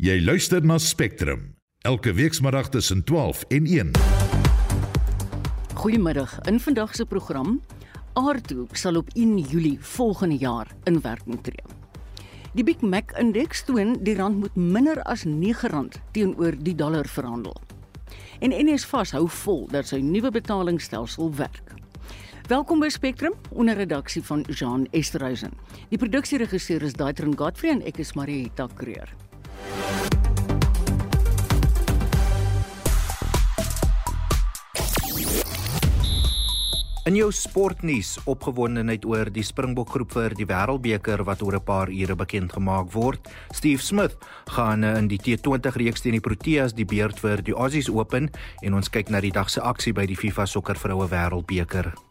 Jy luister na Spectrum elke weekmiddag tussen 12 en 1. Goeiemiddag. In vandag se program Aardhoek sal op 1 Julie volgende jaar in werking tree. Die Big Mac indeks toon die rand moet minder as R9 teenoor die dollar verhandel. En NS vas hou vol dat sy nuwe betalingsstelsel werk. Welkom by Spectrum onder redaksie van Jean Esterhuizen. Die produksieregisseur is Daitron Godfrey en ek is Marieta Kreur. In jou sportnuus opgewondenheid oor die Springbok groep vir die Wêreldbeker wat oor 'n paar ure bekend gemaak word. Steve Smith gaan in die T20 reeks teen die Proteas die beurt vir die Aussies Open en ons kyk na die dag se aksie by die FIFA Sokker Vroue Wêreldbeker.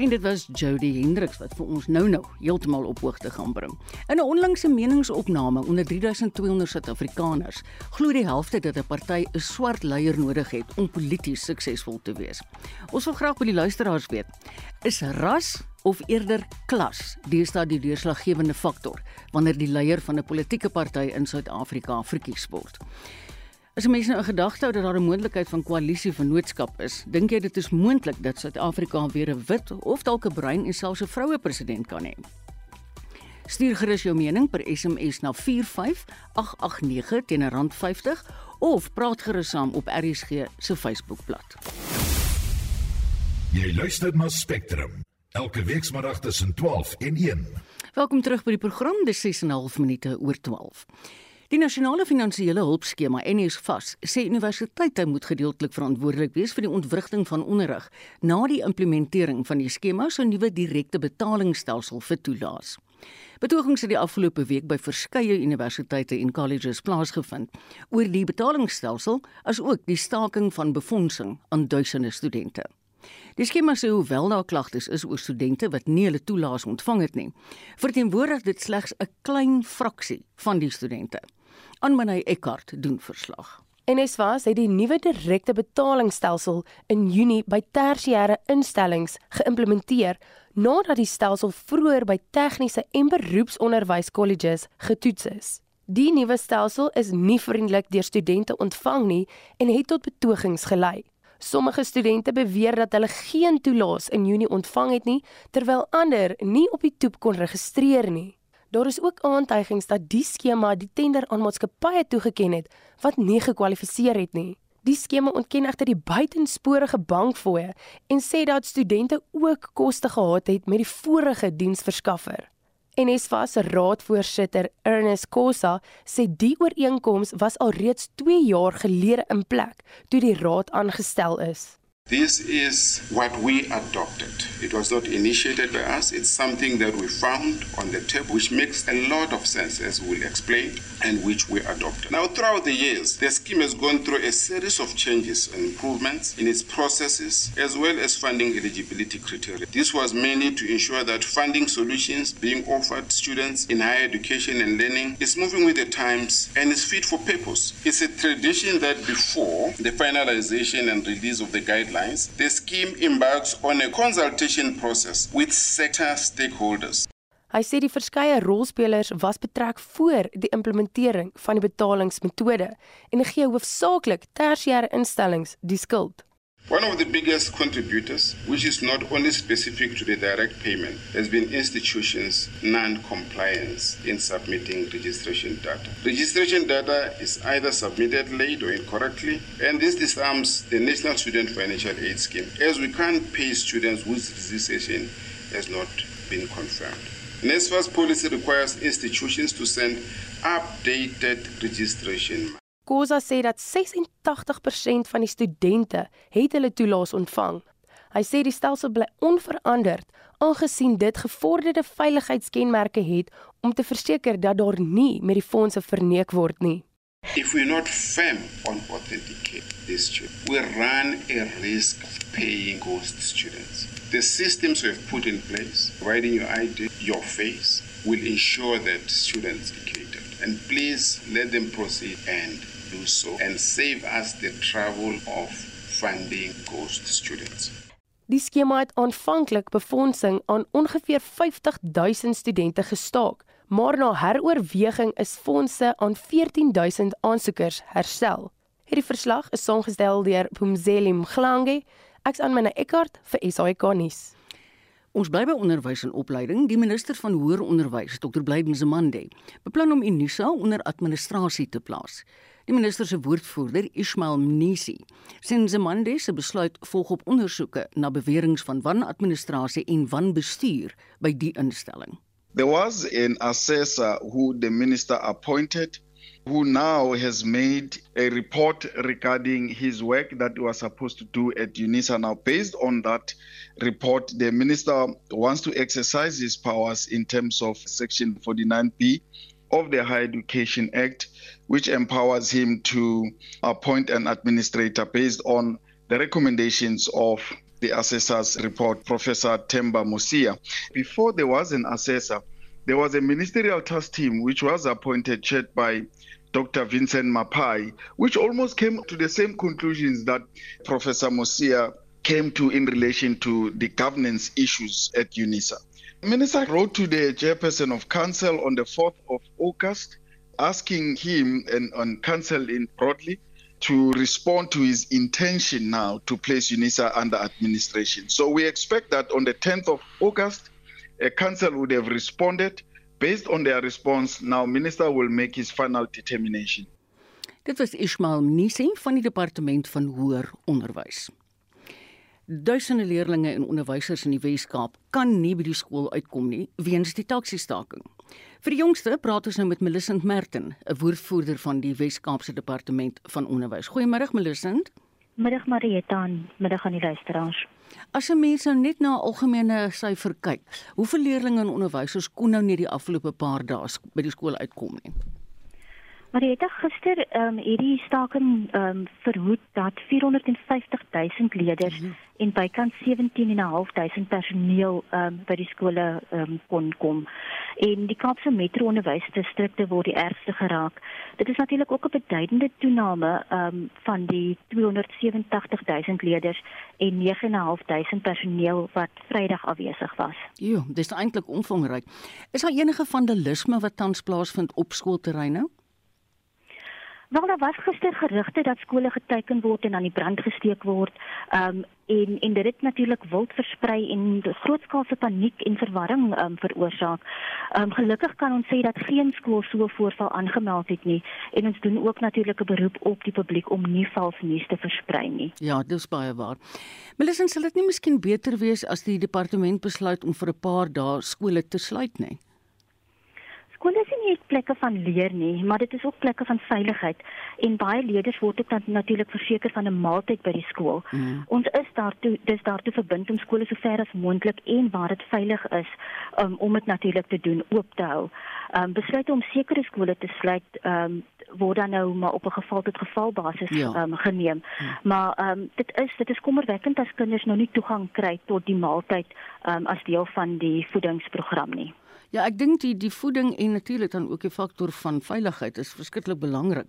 En dit was Jody Hendriks wat vir ons nou-nou heeltemal op hoogte gaan bring. In 'n onlangse meningsopname onder 3200 Suid-Afrikaners glo die helfte dat 'n party 'n swart leier nodig het om polities suksesvol te wees. Ons wil graag by die luisteraars weet, is ras of eerder klas deesdae die deurslaggewende faktor wanneer die leier van 'n politieke party in Suid-Afrika verkies word? As mense nou 'n gedagte hou dat daar 'n moontlikheid van koalisie vennootskap is, dink jy dit is moontlik dat Suid-Afrika weer 'n wit of dalk 'n bruin en selfs 'n vroue president kan hê? Stuur gerus jou mening per SMS na 45889 teen R50 of praat gerus saam op RSG se Facebookblad. Jy luister na Spectrum elke weekmiddag tussen 12 en 1. Welkom terug by die program, dis 6 en 'n half minute oor 12. Die nasionale finansiële hulpskema NSFAS sê universiteite moet gedeeltelik verantwoordelik wees vir die ontwrigting van onderrig na die implementering van die skema se nuwe direkte betalingsstelsel vir toelaas. Betogings het die afgelope week by verskeie universiteite en colleges plaasgevind oor die betalingsstelsel asook die staking van befondsing aan duisende studente. Die skema sê hoewel daar klagtes is oor studente wat nie hulle toelaas ontvang het nie, verteenwoordig dit slegs 'n klein fraksie van die studente. Anmanay Eckart doen verslag. NSFAS het die nuwe direkte betalingsstelsel in Junie by tersiêre instellings geïmplementeer nadat die stelsel vroeër by tegniese en beroepsonderwyskolleges getoets is. Die nuwe stelsel is nie vriendelik deur studente ontvang nie en het tot betogings gelei. Sommige studente beweer dat hulle geen toelaas in Junie ontvang het nie, terwyl ander nie op die toep kon registreer nie. Daar is ook aantuigings dat die skema die tender aan maatskappye toegeken het wat nie gekwalifiseer het nie. Die skema ontken egter die buitensporige bankfooie en sê dat studente ook koste gehad het met die vorige diensverskaffer. NSFAS se raadvoorsitter, Ernest Kosa, sê die ooreenkoms was alreeds 2 jaar gelede in plek toe die raad aangestel is. This is what we adopted. It was not initiated by us. It's something that we found on the table, which makes a lot of sense, as we'll explain, and which we adopted. Now, throughout the years, the scheme has gone through a series of changes and improvements in its processes, as well as funding eligibility criteria. This was mainly to ensure that funding solutions being offered students in higher education and learning is moving with the times and is fit for purpose. It's a tradition that before the finalization and release of the guidelines, the scheme embarks on a consultation process with sector stakeholders. Hy sê die verskeie rolspelers was betrek voor die implementering van die betalingsmetode en gee hoofsaaklik tersiêre instellings die skuld. One of the biggest contributors, which is not only specific to the direct payment, has been institutions' non compliance in submitting registration data. Registration data is either submitted late or incorrectly, and this disarms the National Student Financial Aid Scheme, as we can't pay students whose registration has not been confirmed. NSFAS policy requires institutions to send updated registration. Kosa sê dat 86% van die studente het hulle toelaas ontvang. Hy sê die stelsel bly onveranderd aangesien dit gevorderde veiligheidskenmerke het om te verseker dat daar nie met die fondse verneek word nie. If we're not firm on authenticate this student, we run a risk of paying ghost students. The systems we've put in place, providing your ID, your face, will ensure that students catered. And please let them proceed and do so and save us the trouble of funding ghost students. Die skema het aanvanklik befondsing aan ongeveer 50000 studente gestaak, maar na heroorweging is fondse aan 14000 aansoekers herstel. Hierdie verslag is saamgestel deur Pumzeli Mhlange. Ek's aan myne Eckart vir SAK nuus. Ons bly by onderwys en opleiding. Die minister van hoër onderwys, Dr. Blyden Zamande, beplan om Unisa onder administrasie te plaas. Die minister se woordvoerder, Ismail Mnisi, sê Zamande se besluit volg op ondersoeke na beweringe van wanadministrasie en wanbestuur by die instelling. There was an assessor who the minister appointed who now has made a report regarding his work that he was supposed to do at UNISA. Now, based on that report, the minister wants to exercise his powers in terms of Section 49B of the Higher Education Act, which empowers him to appoint an administrator based on the recommendations of the assessor's report, Professor Temba Musia. Before there was an assessor, there was a ministerial task team which was appointed, chaired by Dr. Vincent Mapai, which almost came to the same conclusions that Professor Mosia came to in relation to the governance issues at UNISA. Minister wrote to the chairperson of council on the 4th of August, asking him and on council in broadly to respond to his intention now to place UNISA under administration. So we expect that on the 10th of August, a council would have responded. Based on their response, now minister will make his final determination. Dit was Ismail Mnisi van die departement van hoër onderwys. Duisende leerders en onderwysers in die Wes-Kaap kan nie by die skool uitkom nie weens die taksiestaking. Vir die jongste praat ons nou met Millicent Merton, 'n woordvoerder van die Wes-Kaapse departement van onderwys. Goeiemôre Millicent. Middag Marietta en middag aan die luisteraars. As 'n mens nou net na algemene syfer kyk, hoeveel leerders en onderwysers kon nou nie die afgelope paar dae by die skool uitkom nie? Maar jy het gister ehm um, hierdie staking ehm um, verhoed dat 450 000 leerders mm -hmm. en bykans 17.500 personeel ehm um, by die skole ehm um, kon kom. En die Kaapse Metro Onderwysdistrikte word die ergste geraak. Dit is natuurlik ook 'n beduidende toename ehm um, van die 287 000 leerders en 9.500 personeel wat Vrydag afwesig was. Jo, dis eintlik omvangryk. Is daar enige vandalisme wat tans plaasvind op skoolterreine? Wel daar was gister gerugte dat skole geteken word en aan die brand gesteek word. Ehm um, en en dit het natuurlik wild versprei en grootskaalse paniek en verwarring ehm um, veroorsaak. Ehm um, gelukkig kan ons sê dat geen skool so 'n voorval aangemeld het nie en ons doen ook natuurlik 'n beroep op die publiek om nie vals nuus te versprei nie. Ja, dis baie waar. Melisien, sal dit nie miskien beter wees as die departement besluit om vir 'n paar dae skole te sluit nie? Skole is nie net plekke van leer nie, maar dit is ook plekke van veiligheid en baie leerders word ook dan natuurlik verseker van 'n maaltyd by die skool. Mm. Ons is daartoe dis daartoe verbind om skole so ver as moontlik en waar dit veilig is um, om dit natuurlik te doen oop te hou. Ehm um, besluit om sekere skole te sluit ehm um, word dan nou maar op 'n geval tot geval basis ja. um, geneem. Ja. Maar ehm um, dit is dit is kommerwekkend as kinders nou nie toegang kry tot die maaltyd ehm um, as deel van die voedingsprogram nie. Ja, ek dink die die voeding en natuurlik dan ook die faktor van veiligheid is verskriklik belangrik.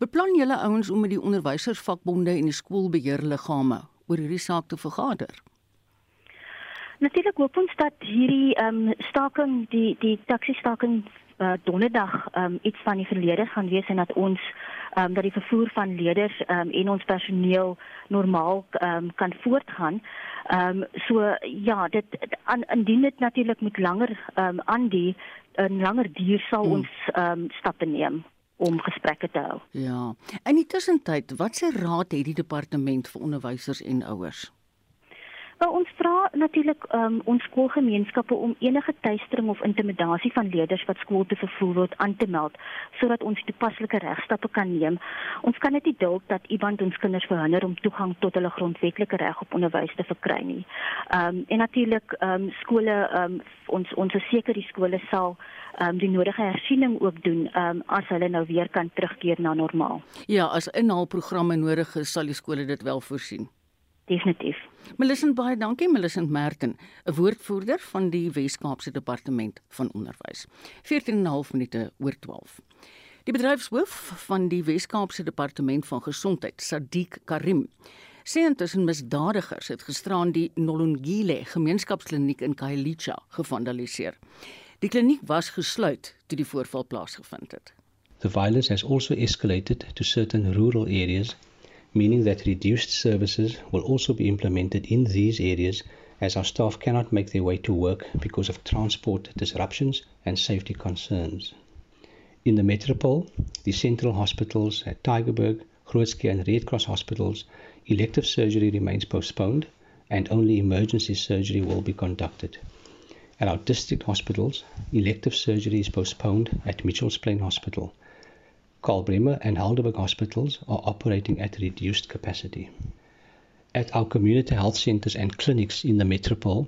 Beplan julle ouens om met die onderwysersvakbonde en die skoolbeheerliggame oor hierdie saak te vergader? Natuurlik hoop ons dat hierdie ehm um, staking die die taxi staking uh, donderdag um, iets van die verlede gaan wees en dat ons um, dat die vervoer van leerders um, en ons personeel normaal um, kan voortgaan. Ehm um, so ja, dit an, indien dit natuurlik met langer ehm um, aan die 'n langer duur sal hmm. ons ehm um, stappe neem om gesprekke te hou. Ja. In die tussentyd, watse raad het die departement vir onderwysers en ouers? Wel ons vra natuurlik um, ons skoolgemeenskappe om enige tuistering of intimidasie van leerders wat skool toe vervoer word aan te meld sodat ons toepaslike regstappe kan neem. Ons kan net nie duld dat iemand ons kinders verhinder om toegang tot hulle grondwetlike reg op onderwys te verkry nie. Ehm um, en natuurlik ehm um, skole ehm um, ons ons seker die skole sal ehm um, die nodige hersiening ook doen ehm um, as hulle nou weer kan terugkeer na normaal. Ja, as inhaalprogramme nodig is, sal die skole dit wel voorsien definitief. Melisent baie dankie Melisent Merten, 'n woordvoerder van die Wes-Kaapse Departement van Onderwys. 14.5 minute oor 12. Die bedryfshoof van die Wes-Kaapse Departement van Gesondheid, Sadiq Karim, sê intussen misdadigers het gisteraan die Nolongile gemeenskapskliniek in Khayelitsha gevandaliseer. Die kliniek was gesluit toe die voorval plaasgevind het. The violence has also escalated to certain rural areas, meaning that reduced services will also be implemented in these areas as our staff cannot make their way to work because of transport disruptions and safety concerns. In the metropole, the central hospitals at Tygerberg, Grootske and Red Cross hospitals, elective surgery remains postponed and only emergency surgery will be conducted. At our district hospitals, elective surgery is postponed at Mitchells Plain Hospital. Karl Bremer and Heidelberg hospitals are operating at reduced capacity. At our community health centers and clinics in the metropole,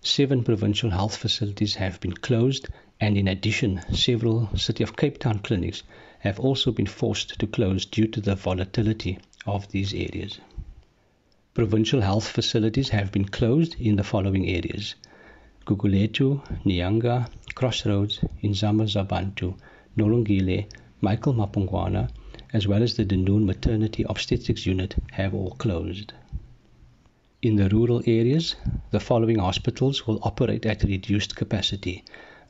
seven provincial health facilities have been closed, and in addition, several City of Cape Town clinics have also been forced to close due to the volatility of these areas. Provincial health facilities have been closed in the following areas Guguletu, Nyanga, Crossroads, Inzama Zabantu, Nolongile, Michael Mapungwana, as well as the Denoon Maternity Obstetrics Unit, have all closed. In the rural areas, the following hospitals will operate at reduced capacity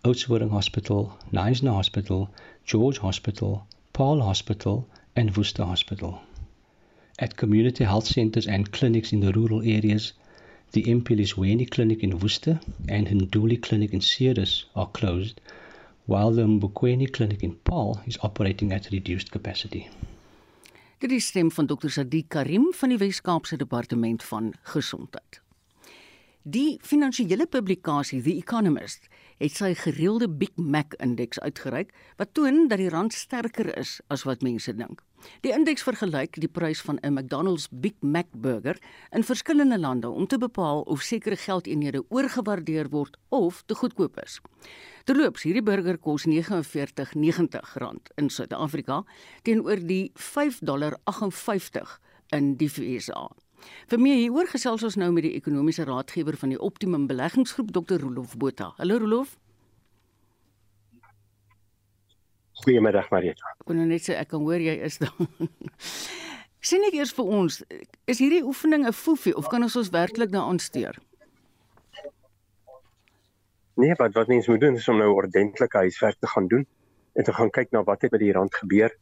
Oudtshoorn Hospital, Knysna Hospital, George Hospital, Paul Hospital, and Worcester Hospital. At community health centers and clinics in the rural areas, the Mpilisweni Clinic in Worcester and Hinduli Clinic in Ceres are closed while the Mbukweni Clinic in Paul is operating at reduced capacity. Dit is stem van Dr. Sadiq Karim van die Wes-Kaapse Departement van Gesondheid. Die finansiële publikasie The Economist het sy gereelde Big Mac indeks uitgereik wat toon dat die rand sterker is as wat mense dink. Die indeks vergelyk die prys van 'n McDonald's Big Mac burger in verskillende lande om te bepaal of sekere geldeenhede oorgewaardeer word of te goedkoop is. Terloops, hierdie burger kos 49.90 rand in Suid-Afrika teenoor die 5.58 in die VSA. Vir meer hieroor gesels ons nou met die ekonomiese raadgewer van die Optimum Beleggingsgroep Dr. Rolof Botha. Hallo Rolof. Goeiemiddag Marieta. Ek kon nou net sê ek kan hoor jy is daar. Sien ek eers vir ons, is hierdie oefening 'n foefie of kan ons ons werklik daaraan steur? Nee, wat wat mens moet doen is om nou ordentlike huiswerk te gaan doen en te gaan kyk na wat het met die rand gebeur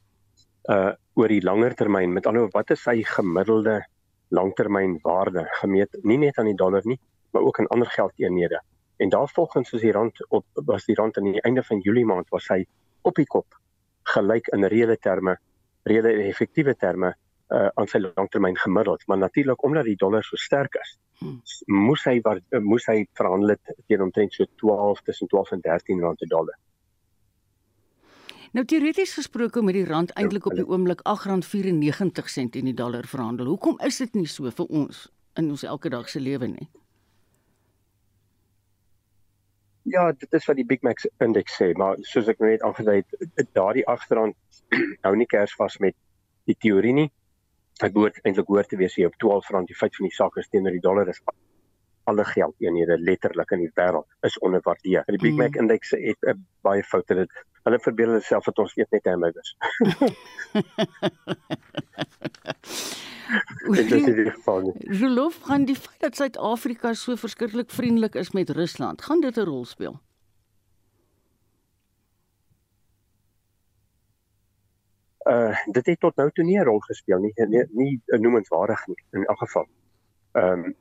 uh oor die langer termyn. Met ander woorde, wat is sy gemiddelde langtermynwaarde gemeet nie net aan die dollar nie, maar ook aan ander geldeenhede. En daarvolgens was die rand op was die rand aan die einde van Julie maand was hy op die kop gelyk in reële terme, reële effektiewe terme uh aan sy langtermyn gemiddeld, maar natuurlik omdat die dollar so sterk is, hmm. moes hy wat moes hy verhandel teen omtrent so 12 tussen 12 en 13 rand per dollar. Nou teoreties gesproke met die rand eintlik op die oomblik R8.94 in die dollar verhandel. Hoekom is dit nie so vir ons in ons elke dag se lewe nie? Ja, dit is wat die Big Mac indeks sê, maar soos ek net aangedui het, daardie agterrand hou nie kers vas met die teorie nie. Dit behoort eintlik hoor te wees hier op R12. Die feit van die saak is teenoor die dollar is alle geldeenhede letterlik in die wêreld is onderwaardeer. Die Big Mac mm. indeks het 'n baie foute dit. Hulle verbeel hulle self dat ons eet net hamburgers. Is die geval nie. Rolof gaan die feit dat Suid-Afrika so verskriklik vriendelik is met Rusland, gaan dit 'n rol speel? Uh dit het tot nou toe nie 'n rol gespeel nie, nie, nie noemenswaardig nie in elk geval. Ehm um,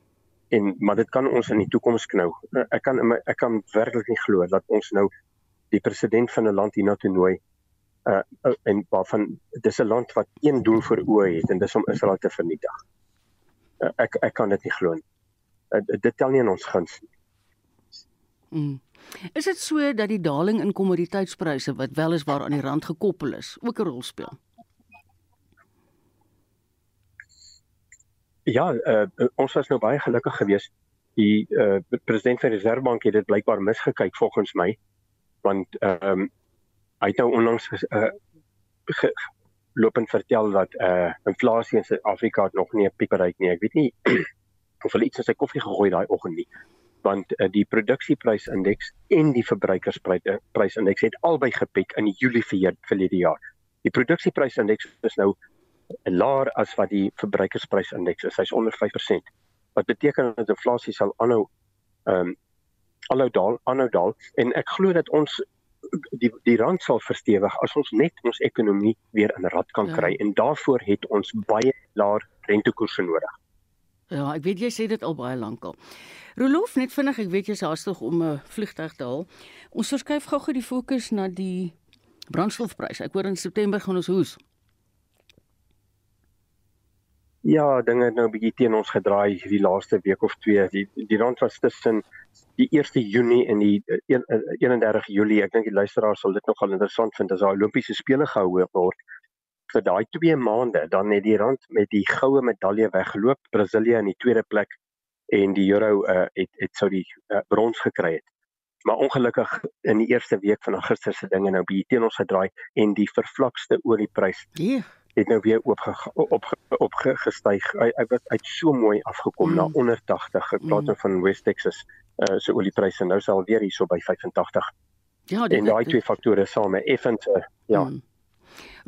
en maar dit kan ons in die toekoms knou. Uh, ek kan ek kan werklik nie glo dat ons nou die president van 'n land hiernatoe nooi uh en waarvan dis 'n land wat een doel voor oë het en dis om Israel te vernietig. Uh, ek ek kan dit nie glo nie. Uh, dit tel nie in ons guns nie. Mm. Is dit so dat die daling in kommoditeitspryse wat wel is waar aan die rand gekoppel is, ook 'n rol speel? Ja, uh, ons was nou baie gelukkig geweest. Die uh, president van die Reservebank het dit blykbaar misgekyk volgens my want ehm um, hy het nou onlangs uh, lopend vertel dat uh, inflasie in Suid-Afrika nog nie 'n piek bereik nie. Ek weet nie of hulle iets in sy koffie gegooi daai oggend nie. Want uh, die produksieprysindeks en die verbruikersprysindeks het albei gepiek in Julie verlede jaar. Die produksieprysindeks is nou laer as wat die verbruikersprysindeks is. Hy's onder 5%. Wat beteken dat inflasie sal aanhou um, aanhou daal, aanhou daal en ek glo dat ons die die rand sal verstewig as ons net ons ekonomie weer in rad kan ja. kry en daarvoor het ons baie laer rentekoerse nodig. Ja, ek weet jy sê dit al baie lank al. Rolof, net vinnig, ek weet jy's haastig om 'n vliegtuig te haal. Ons verskuif gou-gou die fokus na die brandstofpryse. Ek hoor in September gaan ons hoes. Ja, dinge het nou 'n bietjie teen ons gedraai hierdie laaste week of twee. Die die rand was tussen die 1 Junie en die 31 Julie. Ek dink die luisteraars sal dit nogal interessant vind as daai Olimpiese spele gehou word. Vir daai 2 maande dan het die rand met die goue medalje weggeloop. Brasilia in die tweede plek en die euro uh, het het sou die uh, brons gekry het. Maar ongelukkig in die eerste week van Augustus se dinge nou bietjie teen ons gedraai en die vervlakste olieprys. Het nou weer op op op gestyg. Hy hy het uit so mooi afgekom mm. na onder 80. Ek praat mm. Van West Texas uh se oliepryse nou sal weer hierso by 85. Ja, dit en daai twee faktore saam, effens uh, ja. Mm.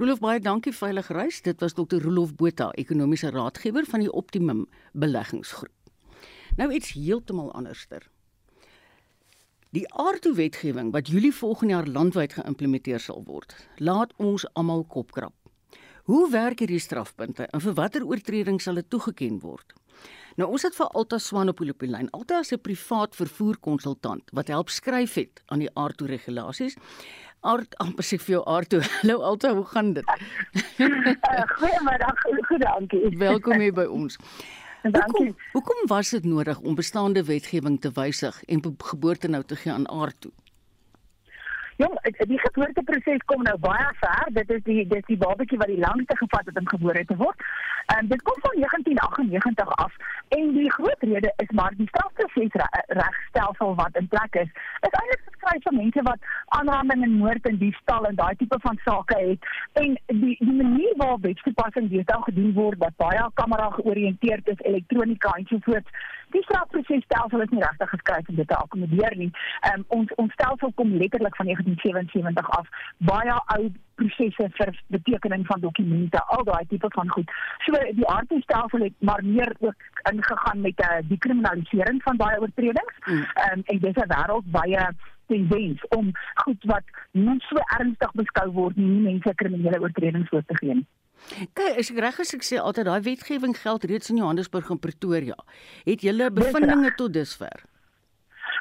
Rolof baie dankie veilig reis. Dit was Dr. Rolof Botha, ekonomiese raadgewer van die Optimum Beleggingsgroep. Nou iets heeltemal anderster. Die aardtoewetgewing wat Julie volgende jaar landwyd geïmplementeer sal word, laat ons almal kopkrap. Hoe werk hierdie strafpunte en vir watter oortreding sal dit toegeken word? Nou ons het vir Alta Swan op die lyn. Alta is 'n privaat vervoerkonsultant wat help skryf het aan die aardtoe regulasies. Aard amper sê vir jou aardtoe. Hallo Alta, hoe gaan dit? uh, Goeiemiddag, goed dankie. Welkom hier by ons. Dankie. Hoekom, hoekom was dit nodig om bestaande wetgewing te wysig en geboorte nou te gee aan aardtoe? Jong, die geboorteproses kom nou baie ver. Dit is die dis die babatjie wat die langste gevat het om gebore te word. En dit kom van 1998 af en die groot rede is maar die strafproses regstelsel wat in plek is. Is eintlik geskryf vir mense wat aanranding en moord en diefstal en daai tipe van sake het. En die die manier waarop wetstoepassing deesdae gedoen word wat baie kamera georiënteerd is, elektronika en so voort. Die strafproses stelsel is nie regtig geskryf om dit te akkommodeer nie. Um, ons ons stelsel kom letterlik van 1977 af. Baie ou prosesse vir betekening van dokumente, al daai tipe van goed. So die aardstelsel het maar meer ook ingegaan met 'n uh, dekriminalisering van baie oortredings. Mm. Um, en dis 'n wêreldwye tendens om goed wat nie so ernstig beskou word nie, mense kriminele oortredings voor te gee nie. Kyk, as ek reg is, ek sê altyd daai wetgewing geld reeds in Johannesburg en Pretoria. Het julle bevindinge tot dusver?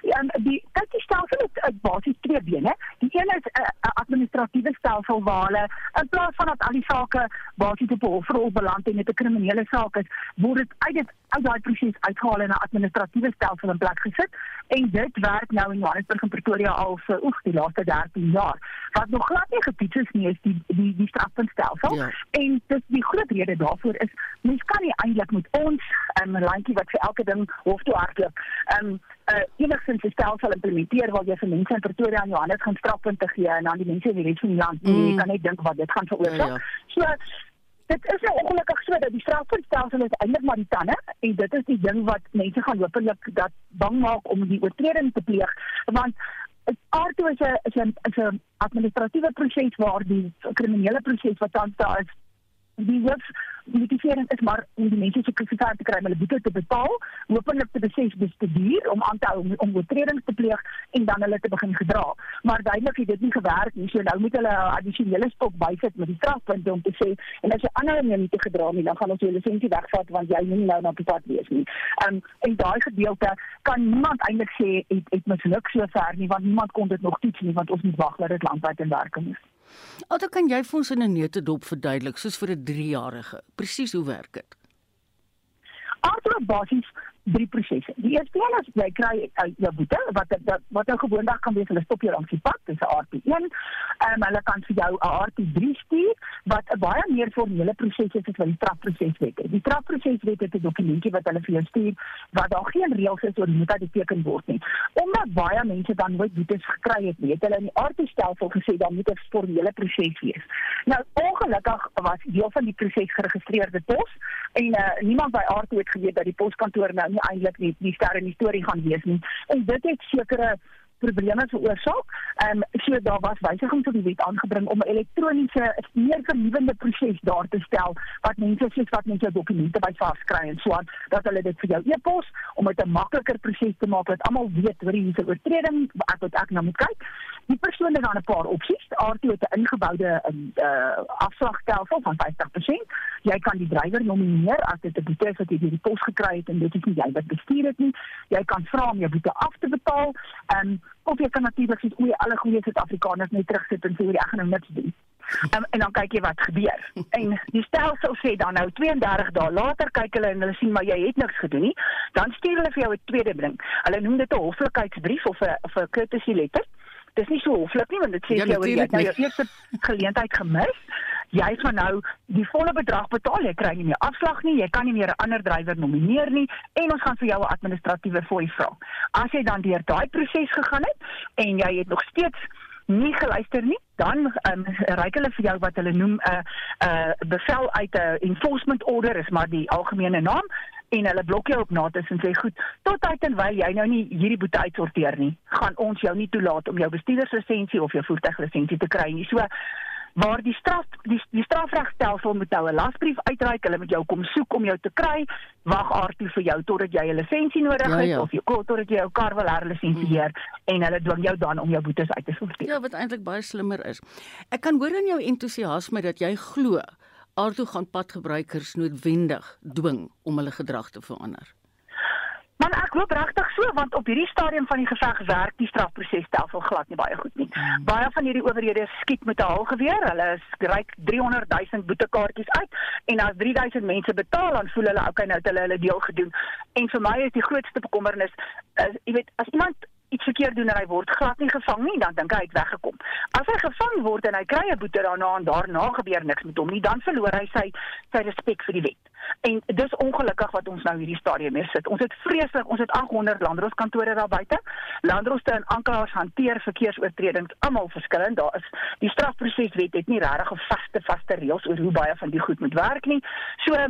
Ja, die kyk die stelsel het uh, basies twee bene. Die een is 'n uh, uh, administratiewe stelsel waar hulle in plaas van dat al die sake basies op 'n hofrol beland en met 'n kriminele saak is, word dit uit dit uit daai proses uitgehaal en 'n administratiewe stelsel in plek gesit en dit werk nou in Johannesburg en Pretoria al vir oek die laaste 13 jaar. Wat nog glad nie getoets is nie is die die die strafpuntstelsel. Ja. En dis die groot rede daarvoor is mens kan nie eintlik met ons um, 'n landjie wat vir elke ding hof toe hardloop. Ehm um, uh, enigstens 'n stelsel implementeer waar jy vir mense in Pretoria en Johannesburg gaan strafpunte gee en dan die mense in die res van die land, mm. jy kan net dink wat dit gaan veroorsaak. Ja, ja. So dit is nou ongelukkig so dat die strafpuntstelsel is eintlik maar die tande en dit is die ding wat mense gaan hopelik dat bang maak om die oortreding te pleeg want 'n is 'n is 'n administratiewe proses waar die kriminele proses wat tans daar is die hoof motivering is maar om die mense se kriminaliteit te kry om hulle boete te betaal, hopelik te beses bestuur om aan te hou om, om oortredings te pleeg en dan hulle te begin gedra. Maar duidelik het dit nie gewerk nie. So nou moet hulle 'n addisionele stok bysit met die strafpunte om te sê en as jy om nie te gedra nie, dan gaan ons jou lisensie wegvat want jy moet nou na die pad wees nie. Um, en daai gedeelte kan niemand eintlik sê het het misluk so ver nie want niemand kon dit nog toets nie want ons moet wag dat dit landwyd in werking is. Alhoewel kan jy vir ons in 'n neutedop verduidelik soos vir 'n 3-jarige presies hoe werk dit? Aardklop basies drie prosesse. Die eerste een is jy kry uh, jou boete wat wat wat nou gewoonlik kan wees hulle stop jou langs die pad, dis 'n RT1. Ehm um, hulle kan vir jou 'n RT3 stuur wat 'n baie meer formele proses is as wat die strafproseswet is. Die strafproseswet het 'n dokumentie wat hulle vir jou stuur wat daar geen reëls is oor hoe dit geteken word nie. Omdat baie mense dan nooit boetes gekry het nie, het hulle in die RT-stelsel gesê dan moet 'n formele proses wees. Nou ongelukkig was deel van die proses geregistreerde pos en uh, niemand by RT het geweet dat die poskantoor nou nie eintlik nie die ster in die storie gaan wees nie. En dit het sekere probleme veroorsaak. Ehm um, so daar was wysigings op die wet aangebring om 'n elektroniese meer vernuwende proses daar te stel wat mense soos wat mense dokumente by vas kry en so aan dat hulle dit vir jou e-pos om dit 'n makliker proses te maak dat almal weet hoe hierdie oortreding ek wat ek nou moet kyk. Die persoon het dan 'n paar opsies. R2 het 'n ingeboude uh, afslagstelsel van 50%. Jy kan die drywer nomineer as dit 'n boete is wat jy deur die pos gekry het en dit is nie jy wat bestuur dit nie. Jy kan vra om jou boete af te betaal. Ehm um, of jy kan natuurlik sê o, alle goeie Suid-Afrikaners net terugsit en sê jy gaan nou niks doen. Um, en dan kyk jy wat gebeur. En die stelsel sê dan nou 32 dae later kyk hulle en hulle sien maar jy het niks gedoen nie. Dan stuur hulle vir jou 'n tweede ding. Hulle noem dit 'n hoflikheidsbrief of 'n of 'n courtesy letter. Dis nie so hoflik nie want dit sê ja, jy het nou jou eerste geleentheid gemis. Jy gaan nou die volle bedrag betaal. Jy kry nie meer afslag nie. Jy kan nie meer 'n ander drywer nomineer nie en ons gaan vir jou 'n administratiewe fooi vra. As jy dan deur daai proses gegaan het en jy het nog steeds nie geluister nie, dan um, reik hulle vir jou wat hulle noem 'n uh, 'n uh, bevel uit 'n uh, enforcement order is maar die algemene naam en hulle blok jou op nates en sê goed tot tyd en wyl jy nou nie hierdie boete uitsorteer nie gaan ons jou nie toelaat om jou bestuurderslisensie of jou voertuiglisensie te kry nie. So waar die straf die, die strafregstelsel moet nou 'n lasbrief uitreik, hulle moet jou kom soek om jou te kry, wag aartoe vir jou totdat jy 'n lisensie nodig het ja, ja. of jy totdat jy jou kar wil herlisensieer hmm. en hulle dwing jou dan om jou boetes uit te sorteer. Ja, wat eintlik baie slimmer is. Ek kan hoor in jou entoesiasme dat jy glo aartoe gaan padgebruikers noodwendig dwing om hulle gedrag te verander. Man ek hoop regtig so want op hierdie stadium van die geveg werk die strafprosesstelsel glad nie baie goed nie. Mm. Baie van hierdie owerhede skiet met 'n halgeweer. Hulle skryk 300 000 boetekaartjies uit en as 3000 mense betaal dan voel hulle okay nou het hulle hulle deel gedoen. En vir my is die grootste bekommernis is jy weet as iemand iets verkeerd doen en hy word glad nie gevang nie, dan dink hy het weggekom. As hy gevang word en hy kry 'n boete daarna en daarna gebeur niks met hom nie, dan verloor hy sy sy respek vir die wet. En dis ongelukkig wat ons nou hierdie stadium mee sit. Ons het vreeslik, ons het 800 landrooskantore daar buite. Landrooste en aanklaers hanteer verkeersoortredings almal verskillend. Daar is die strafproseswet het nie regtig 'n vaste vaste reëls oor hoe baie van die goed moet werk nie. So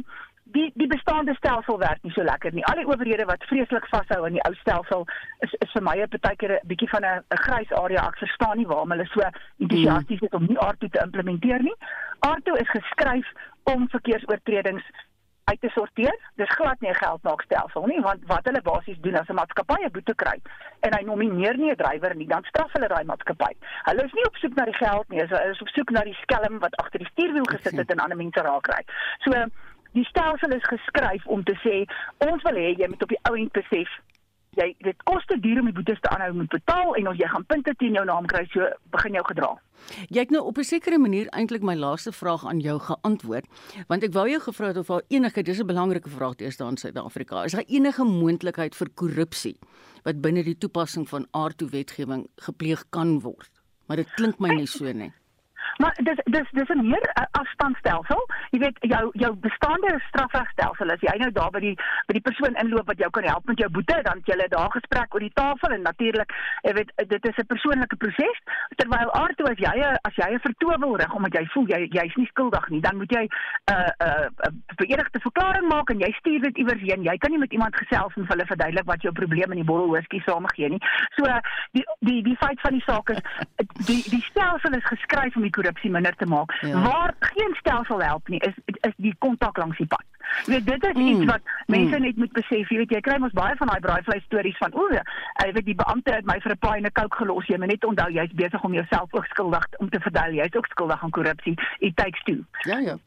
die die bestaande stelsel werk nie so lekker nie. Al die owerhede wat vreeslik vashou aan die ou stelsel is is vir my 'n partykeer 'n bietjie van 'n grys area. Ek verstaan nie waarom hulle so entoesiasties is om nie aardo te implementeer nie. Aardo is geskryf om verkeersoortredings uit te sorteer. Dis glad nie 'n geldmaakstelsel nie, want wat hulle basies doen as 'n maatskappy 'n boete kry en hy nomineer nie 'n drywer nie, dan straf hulle daai maatskappy. Hulle is nie op soek na die geld nie, hulle is op soek na die skelm wat agter die stuurwiel gesit het en ander mense raak kry. So die stelsel is geskryf om te sê ons wil hê jy moet op die ou end besef jy dit kos te duur om die boetes te aanhou moet betaal en as jy gaan punte teen jou naam kry so begin jou gedra. Jy het nou op 'n sekere manier eintlik my laaste vraag aan jou geantwoord want ek wou jou gevra het of daar enige dis 'n belangrike vraag te staan in Suid-Afrika is daar enige moontlikheid vir korrupsie wat binne die toepassing van aardtoe wetgewing gepleeg kan word. Maar dit klink my nie so nie. Maar dis dis dis 'n meer uh, afstandstelsel. Jy weet jou jou bestaande strafregstelsel as jy nou daar by die by die persoon inloop wat jou kan help met jou boete, dan jy daar gesprek oor die tafel en natuurlik, jy weet dit is 'n persoonlike proses. Terwyl aardtoe as jy as jy 'n vertoe wil rig omdat jy voel jy jy's nie skuldig nie, dan moet jy 'n uh, 'n uh, uh, verenigde verklaring maak en jy stuur dit iewers heen. Jy kan nie met iemand gesels en hulle verduidelik wat jou probleem in die whisky saamgee nie. So die die die feit van die saak is die die stelsel is geskryf om die korrupsie minder te maak. Ja. Waar geen stelsel help nie, is is die kontak langs die pad. Jy weet dit is mm. iets wat mense mm. net moet besef. Jy weet jy kry mos baie van daai braaivleis stories van o, jy weet die beampte het my vir 'n paai en 'n coke gelos. Jy moet net onthou jy's besig om jouself ook skuldig om te verduil. Jy's ook skuldig aan korrupsie. It takes two. Ja ja.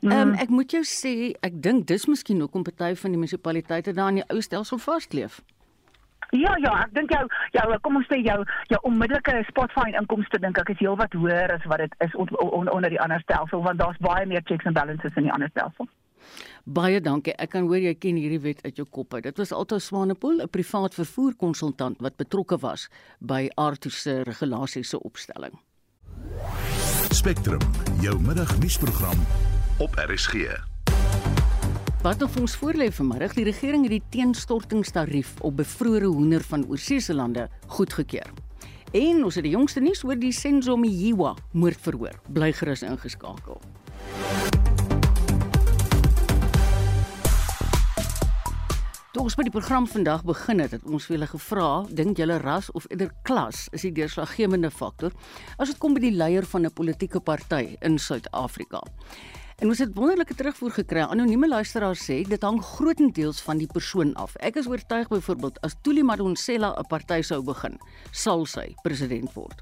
Ehm um, ek moet jou sê, ek dink dis miskien hoekom party van die munisipaliteite daar in die ou stelsel vaskleef. Ja ja, ek dink jou jou kom ons sê jou jou onmiddellike Spotify inkomste dink ek is heelwat hoër as wat dit is on, on, onder die ander stelsel want daar's baie meer checks and balances in die ander stelsel. Baie dankie. Ek kan hoor jy ken hierdie wet uit jou kop uit. Dit was Alto Swanepoel, 'n privaat vervoer konsultant wat betrokke was by Arto se regulasiese opstelling. Spectrum, jou middagnuusprogram op RSG. Wat of ons voorlê vanmiddag, die regering het die teenstortingstarief op bevrore hoender van oorseese lande goedgekeur. En ons het die jongste nuus oor die Senzo Miyiwa moordverhoor. Bly gerus ingeskakel. Toe ons by die program vandag begin het, het ons vir julle gevra, dink julle ras of eerder klas is die deurslaggewende faktor as dit kom by die leier van 'n politieke party in Suid-Afrika? En ons het wonderlike terugvoer gekry. Anonieme luisteraars sê dit hang grootendeels van die persoon af. Ek is oortuig byvoorbeeld as Tuli Madonsela 'n party sou begin, sal sy president word.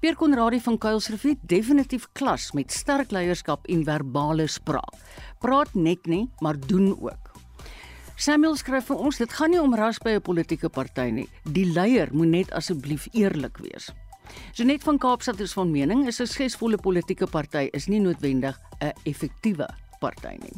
Pierre Conradie van Kuilsrivier definitief klas met sterk leierskap en verbale spraak. Praat net nie, maar doen ook. Samuel skryf vir ons, dit gaan nie om ras by 'n politieke party nie. Die leier moet net asseblief eerlik wees. Genet van Kaapstad is van mening 'n suksesvolle politieke party is nie noodwendig 'n effektiewe party nie.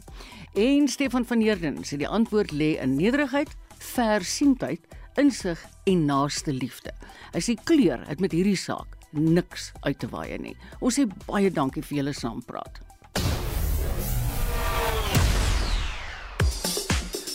En Stefan van Heerden sê die antwoord lê in nederigheid, versienheid, insig en naaste liefde. Hy sê kleur het met hierdie saak niks uit te waai nie. Ons sê baie dankie vir julle saampraat.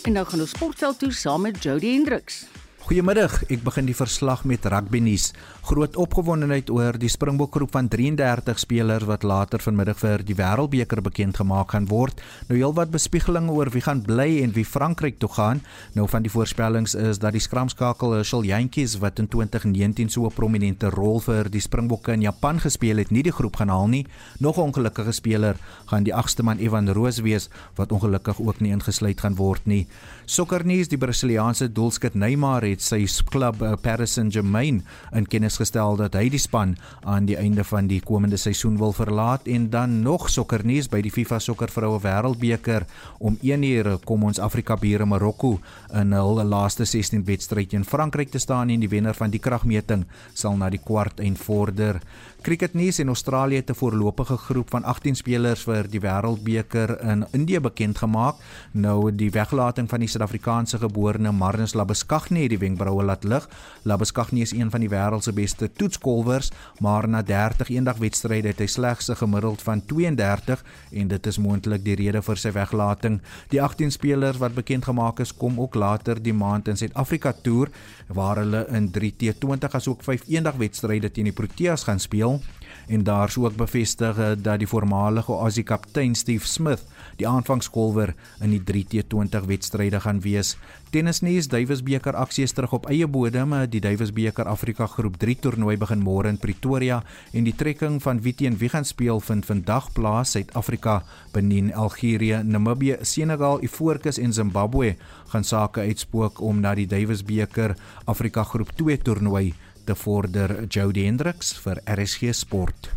En nou gaan ons sportveld toe saam met Jody Hendriks. Goeiemiddag, ek begin die verslag met rugby nuus. Groot opgewondenheid oor die Springbok groep van 33 spelers wat later vanmiddag vir die Wêreldbeker bekend gemaak gaan word. Nou heelwat bespiegelinge oor wie gaan bly en wie Frankryk toe gaan. Nou van die voorspellings is dat die skramskakel Herschel Jantjies wat in 2019 so 'n prominente rol vir die Springbokke in Japan gespeel het, nie die groep gaan haal nie. Nog 'n ongelukkige speler gaan die agste man Evan Roos wees wat ongelukkig ook nie ingesluit gaan word nie. Sokkernuus: Die Brasiliaanse doelskut Neymar het sy klub uh, Paris Saint-Germain in kennis gestel dat hy die span aan die einde van die komende seisoen wil verlaat en dan nog sokkernuus by die FIFA Sokkervroue Wêreldbeker om 1 uur kom ons Afrika bure Marokko in hul laaste 16 wedstryd teen Frankryk te staan en die wenner van die kragmeting sal na die kwart en vorder. Cricketnuus en Australië het 'n voorlopige groep van 18 spelers vir die Wêreldbeker in Indië bekend gemaak. Nou die weglating van die Suid-Afrikaanse geborene Marnus Labuschagne het die wenkbroue laat lig. Labuschagne is een van die wêreld se beste toetskolwers, maar na 30 eendagwedstryde het hy slegs 'n gemiddeld van 32 en dit is moontlik die rede vir sy weglating. Die 18 spelers wat bekend gemaak is, kom ook later die maand in Suid-Afrika toer waar hulle in 3 T20 asook 5 eendagwedstryde teen die Proteas gaan speel en daar's ook bevestig eh, dat die voormalige Aussie kaptein Steve Smith die aanvangskolwer in die 3T20 wedstryde gaan wees. Tennisnuus: Davis beker aksie is terug op eie bodem. Die Davis beker Afrika groep 3 toernooi begin môre in Pretoria en die trekking van wie teen wie gaan speel vind vandag plaas. Suid-Afrika, Benin, Algerië, Namibië, Senegal, Ivoorkus en Zimbabwe gaan sake uitspook om na die Davis beker Afrika groep 2 toernooi te vorder Jody Hendricks vir RSG Sport.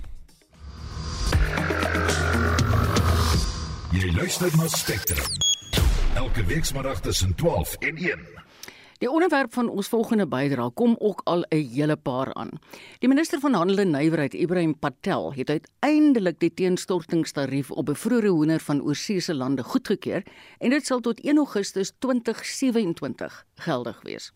Jy luister na Spectrum. Elke week saterdag tussen 12 en 1. Die onderwerp van ons volgende bydrae kom ook al 'n hele paar aan. Die minister van Handel en Nywerheid, Ibrahim Patel, het uiteindelik die teenstortingstarief op bevroore hoender van oorsese lande goedgekeur en dit sal tot 1 Augustus 2027 geldig wees.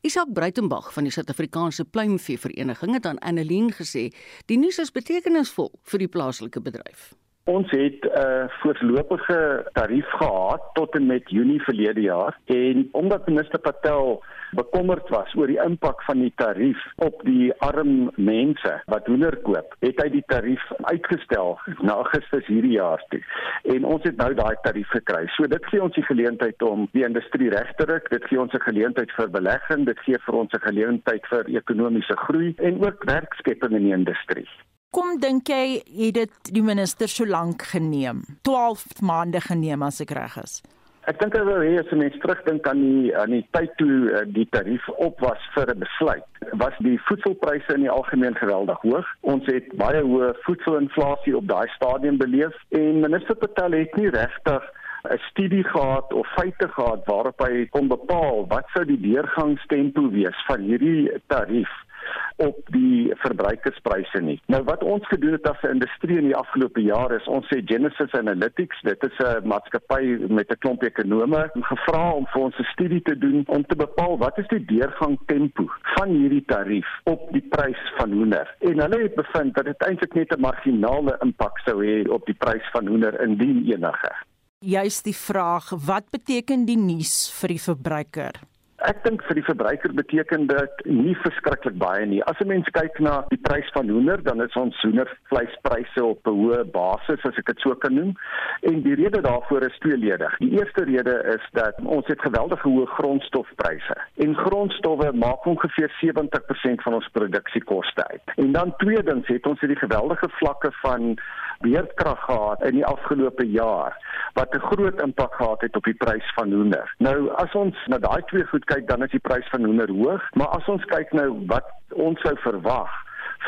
Isak Bruitenberg van die Suid-Afrikaanse Pluimvee Vereniging het aan Annelien gesê, "Die nuus is betekenisvol vir die plaaslike bedryf." Ons het 'n uh, voorlopige tarief gehad tot en met Junie verlede jaar en omdat minister Patel bekommerd was oor die impak van die tarief op die arm mense wat hoender koop, het hy die tarief uitgestel na Augustus hierdie jaar toe. En ons het nou daai tarief gekry. So dit gee ons die geleentheid om die industrie reg te ruk, dit gee ons 'n geleentheid vir belegging, dit gee vir ons 'n geleentheid vir ekonomiese groei en ook werkskepping in die industrie hoekom dink jy het dit die minister so lank geneem? 12 maande geneem as ek reg is. Ek dink wou hê as mens terugdink aan die aan die tyd toe eh, die tarief op was vir 'n besluit, was die voedselpryse in die algemeen geweldig hoog. Ons het baie hoë voedselinflasie op daai stadium beleef en minister Patel het nie regtig 'n studie gehad of feite gehad waarop hy kon bepaal wat sou die deurgangstempo wees van hierdie tarief op die verbruikerspryse nie. Nou wat ons gedoen het as 'n industrie in die afgelope jare is ons sê Genesis Analytics, dit is 'n maatskappy met 'n klomp ekonome, gevra om vir ons 'n studie te doen om te bepaal wat is die deurgang tempo van hierdie tarief op die prys van hoender. En hulle het bevind dat dit eintlik net 'n marginale impak sou hê op die prys van hoender indien enige. Juist die vraag, wat beteken die nuus vir die verbruiker? Ek dink vir die verbruiker beteken dit nie verskriklik baie nie. As 'n mens kyk na die prys van hoender, dan is ons hoendervleispryse op 'n hoë basis as ek dit so kan noem. En die rede daarvoor is tweeledig. Die eerste rede is dat ons het geweldige hoë grondstofpryse. En grondstowwe maak ongeveer 70% van ons produksiekoste uit. En dan tweedens het ons hierdie geweldige vlakke van beerdkrag gehad in die afgelope jaar wat 'n groot impak gehad het op die prys van hoender. Nou as ons na daai twee goed kyk, dan is die prys van hoender hoog, maar as ons kyk nou wat ons sou verwag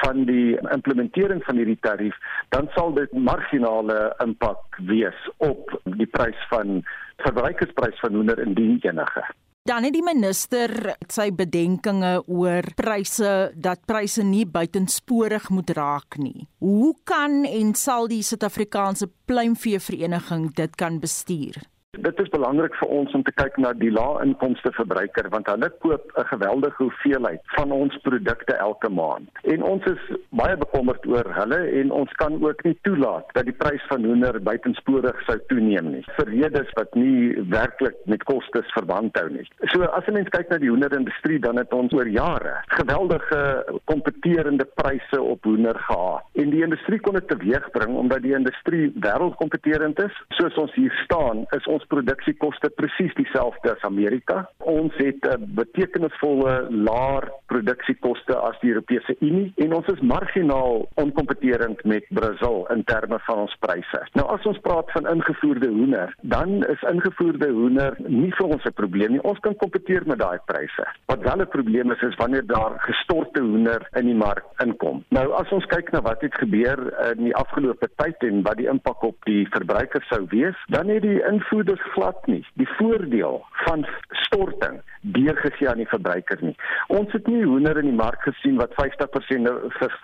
van die implementering van hierdie tarief, dan sal dit marginale impak wees op die prys van verbruikersprys van hoender indien enige. Dan het die minister sy bedenkinge oor pryse dat pryse nie buitensporig moet raak nie. Hoe kan en sal die Suid-Afrikaanse pluimvee vereniging dit kan bestuur? Dit is belangrik vir ons om te kyk na die lae-inkomste verbruiker want hulle koop 'n geweldige hoeveelheid van ons produkte elke maand. En ons is baie bekommerd oor hulle en ons kan ook nie toelaat dat die prys van hoender buitensporig sou toeneem nie. Vir redes wat nie werklik met kostes verband hou nie. So as 'n mens kyk na die hoenderindustrie dan het ons oor jare geweldige kompeterende pryse op hoender gehad. En die industrie kon dit teweegbring omdat die industrie wêreldkompeterend is. Soos ons hier staan, is ons produksiekoste presies dieselfde as Amerika. Ons het 'n betekenisvolle laer produksiekoste as die Europese Unie en ons is marginaal onkompeterend met Brasil in terme van ons pryse. Nou as ons praat van ingevoerde hoender, dan is ingevoerde hoender nie vir ons 'n probleem nie. Ons kan kompeteer met daai pryse. Wat wel 'n probleem is, is wanneer daar gestorte hoender in die mark inkom. Nou as ons kyk na wat het gebeur in die afgelope tyd en wat die impak op die verbruiker sou wees, dan het die invoerders is glad nie die voordeel van storting deurgegee aan die verbruiker nie. Ons het nie hoender in die mark gesien wat 50%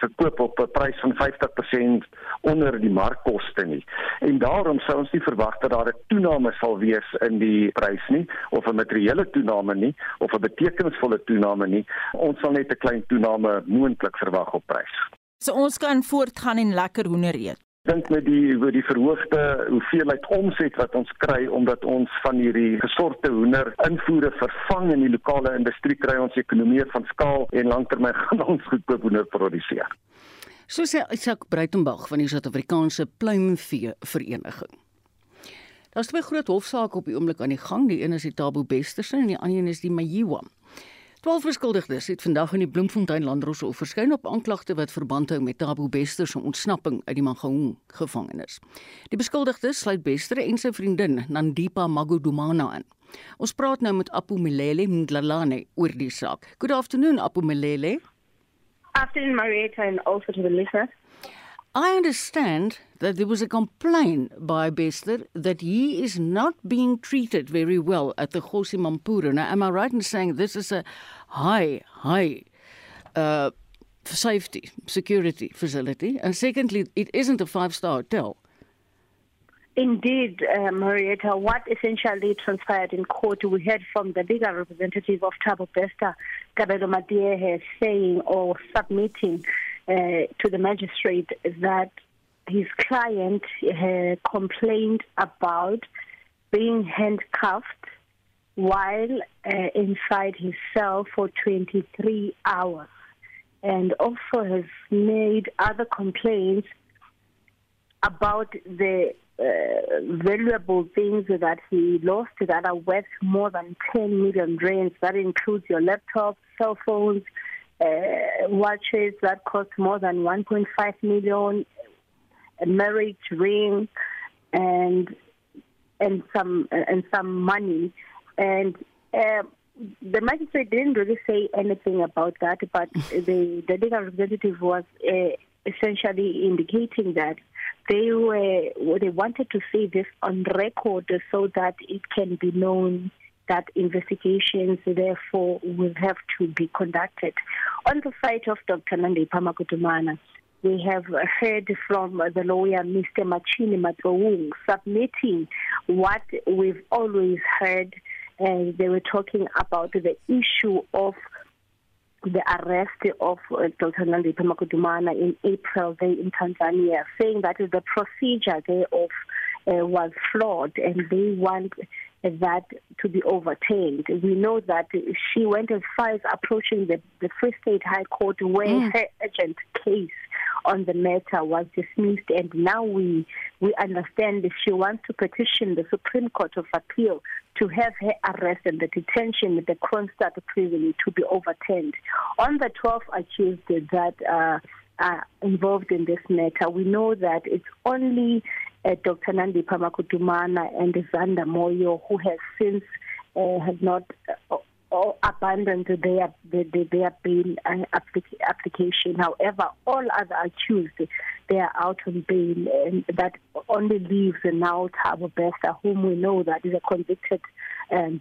verkoop op 'n prys van 50% onder die markkoste nie. En daarom sou ons nie verwag dat daar 'n toename sal wees in die prys nie of 'n materiële toename nie of 'n betekenisvolle toename nie. Ons sal net 'n klein toename moontlik verwag op prys. So ons kan voortgaan en lekker hoender eet dink met die oor die verhoogde hoeveelheid omset wat ons kry omdat ons van hierdie gesorte hoender invoere vervang in die lokale industrie kry ons ekonomie van skaal en langtermyn gaan ons goedkoop hoender produseer. So sê Isak Breitenberg van die Suid-Afrikaanse Pluimvee Vereniging. Daar's twee groot hofsaake op die oomblik aan die gang. Die een is die Tabo Besterse en die ander een is die Mayiwa. 12 beskuldigdes het vandag in die Bloemfontein Landdroshof verskyn op aanklagte wat verband hou met Tabo Bester se ontsnapping uit die Mangaung gevangenis. Die beskuldigdes sluit Bester en sy vriendin Nandipa Magudumana in. Ons praat nou met Apu Milele Ndlalane oor die saak. Good afternoon Apu Milele. Afternoon Marietta and also to the listeners. I understand that there was a complaint by Bester that he is not being treated very well at the Khosi Mampuru. Now, am I right in saying this is a high, high uh, safety, security facility? And secondly, it isn't a five star hotel. Indeed, uh, Marietta, what essentially transpired in court, we heard from the legal representative of Tabo Bester, Kabelo Madiehe, saying or submitting to the magistrate that his client uh, complained about being handcuffed while uh, inside his cell for 23 hours and also has made other complaints about the uh, valuable things that he lost that are worth more than 10 million rands. That includes your laptop, cell phones, uh, watches that cost more than 1.5 million, a marriage ring, and and some and some money, and. Uh, the magistrate didn't really say anything about that, but the, the legal representative was uh, essentially indicating that they were they wanted to see this on record so that it can be known that investigations therefore will have to be conducted. On the side of Dr. Nandi Pamakutumana, we have heard from the lawyer Mr. Machini Matowung submitting what we've always heard. And they were talking about the issue of the arrest of uh, Dr. Nandi Pamakutumana in April there in Tanzania, saying that the procedure thereof uh, was flawed and they want that to be overturned. We know that she went as far as approaching the, the Free State High Court where mm. her urgent case on the matter was dismissed and now we we understand that she wants to petition the Supreme Court of Appeal to have her arrest and the detention at the Kronstadt prison to be overturned. On the 12th accused that uh, are involved in this matter, we know that it's only uh, Dr. Nandi Pamakutumana and Zanda Moyo who has since uh, have not uh, abandoned their their, their bail uh, application. However, all other accused they are out on bail, and that only leaves now Thabo Bester, whom we know that is a convicted um,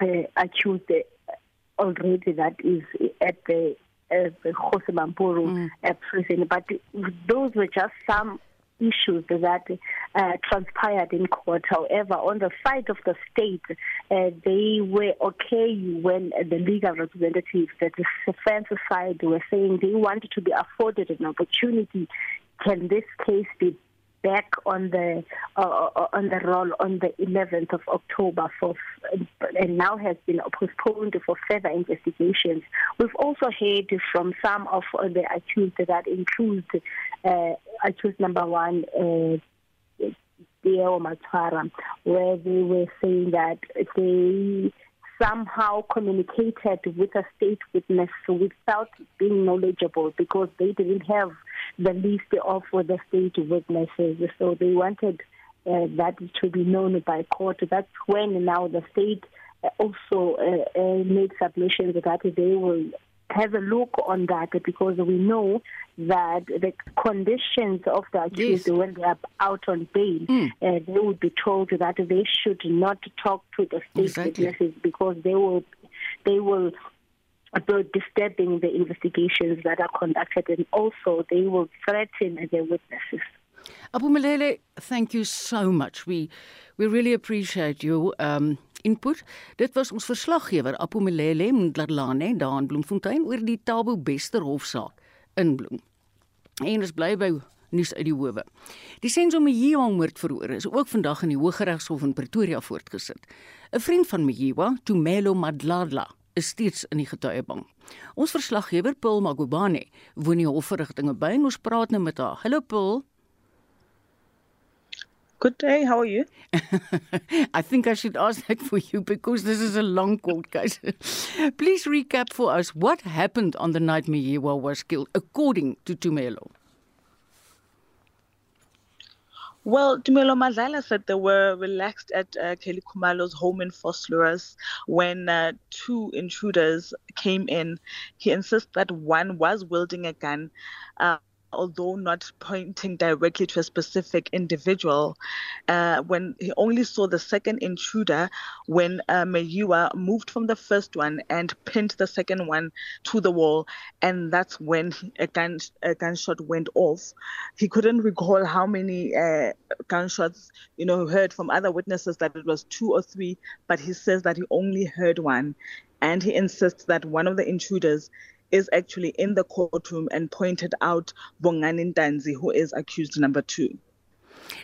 uh, accused already that is at the uh, Khosemampuru mm. prison. But those were just some issues that uh, transpired in court. However, on the side of the state, uh, they were okay when the legal representatives, the defense side, were saying they wanted to be afforded an opportunity. Can this case be back on the uh, uh on the roll on the 11th of October for and now has been postponed for further investigations. We've also heard from some of the accused that include uh, accused number one. Uh, Matara, where they were saying that they somehow communicated with a state witness without being knowledgeable because they didn't have the list of the state witnesses. So they wanted uh, that to be known by court. That's when now the state also uh, uh, made submissions that they will have a look on that because we know that the conditions of the accused yes. when they are out on bail, mm. uh, they would be told that they should not talk to the state exactly. witnesses because they will they will be disturbing the investigations that are conducted and also they will threaten the witnesses. Abu Malele, thank you so much. We we really appreciate you. um input. Dit was ons verslaggewer Apu Malele Mdlalane daar in Bloemfontein oor die Tabo Bester hofsaak in Bloem. En ons bly by nuus uit die howe. Die Senzo Mjiwa moordverhoor is ook vandag in die Hooggeregshof in Pretoria voortgesit. 'n Vriend van Mjiwa, Tumelo Madladla, is steeds in die getuiebank. Ons verslaggewer Paul Magubane woon in die hofverrigtinge by en ons praat nou met haar. Hallo Paul. Good day. How are you? I think I should ask that for you because this is a long court case. Please recap for us what happened on the night Miyewa was killed, according to Tumelo. Well, Tumelo Mazala said they were relaxed at uh, Kelly Kumalo's home in Vosloorus when uh, two intruders came in. He insists that one was wielding a gun. Uh, although not pointing directly to a specific individual, uh, when he only saw the second intruder when uh, Mayua moved from the first one and pinned the second one to the wall, and that's when a, gun, a gunshot went off. He couldn't recall how many uh, gunshots, you know, heard from other witnesses that it was two or three, but he says that he only heard one. And he insists that one of the intruders is actually in the courtroom and pointed out Bongani Ntanzi, who is accused number two.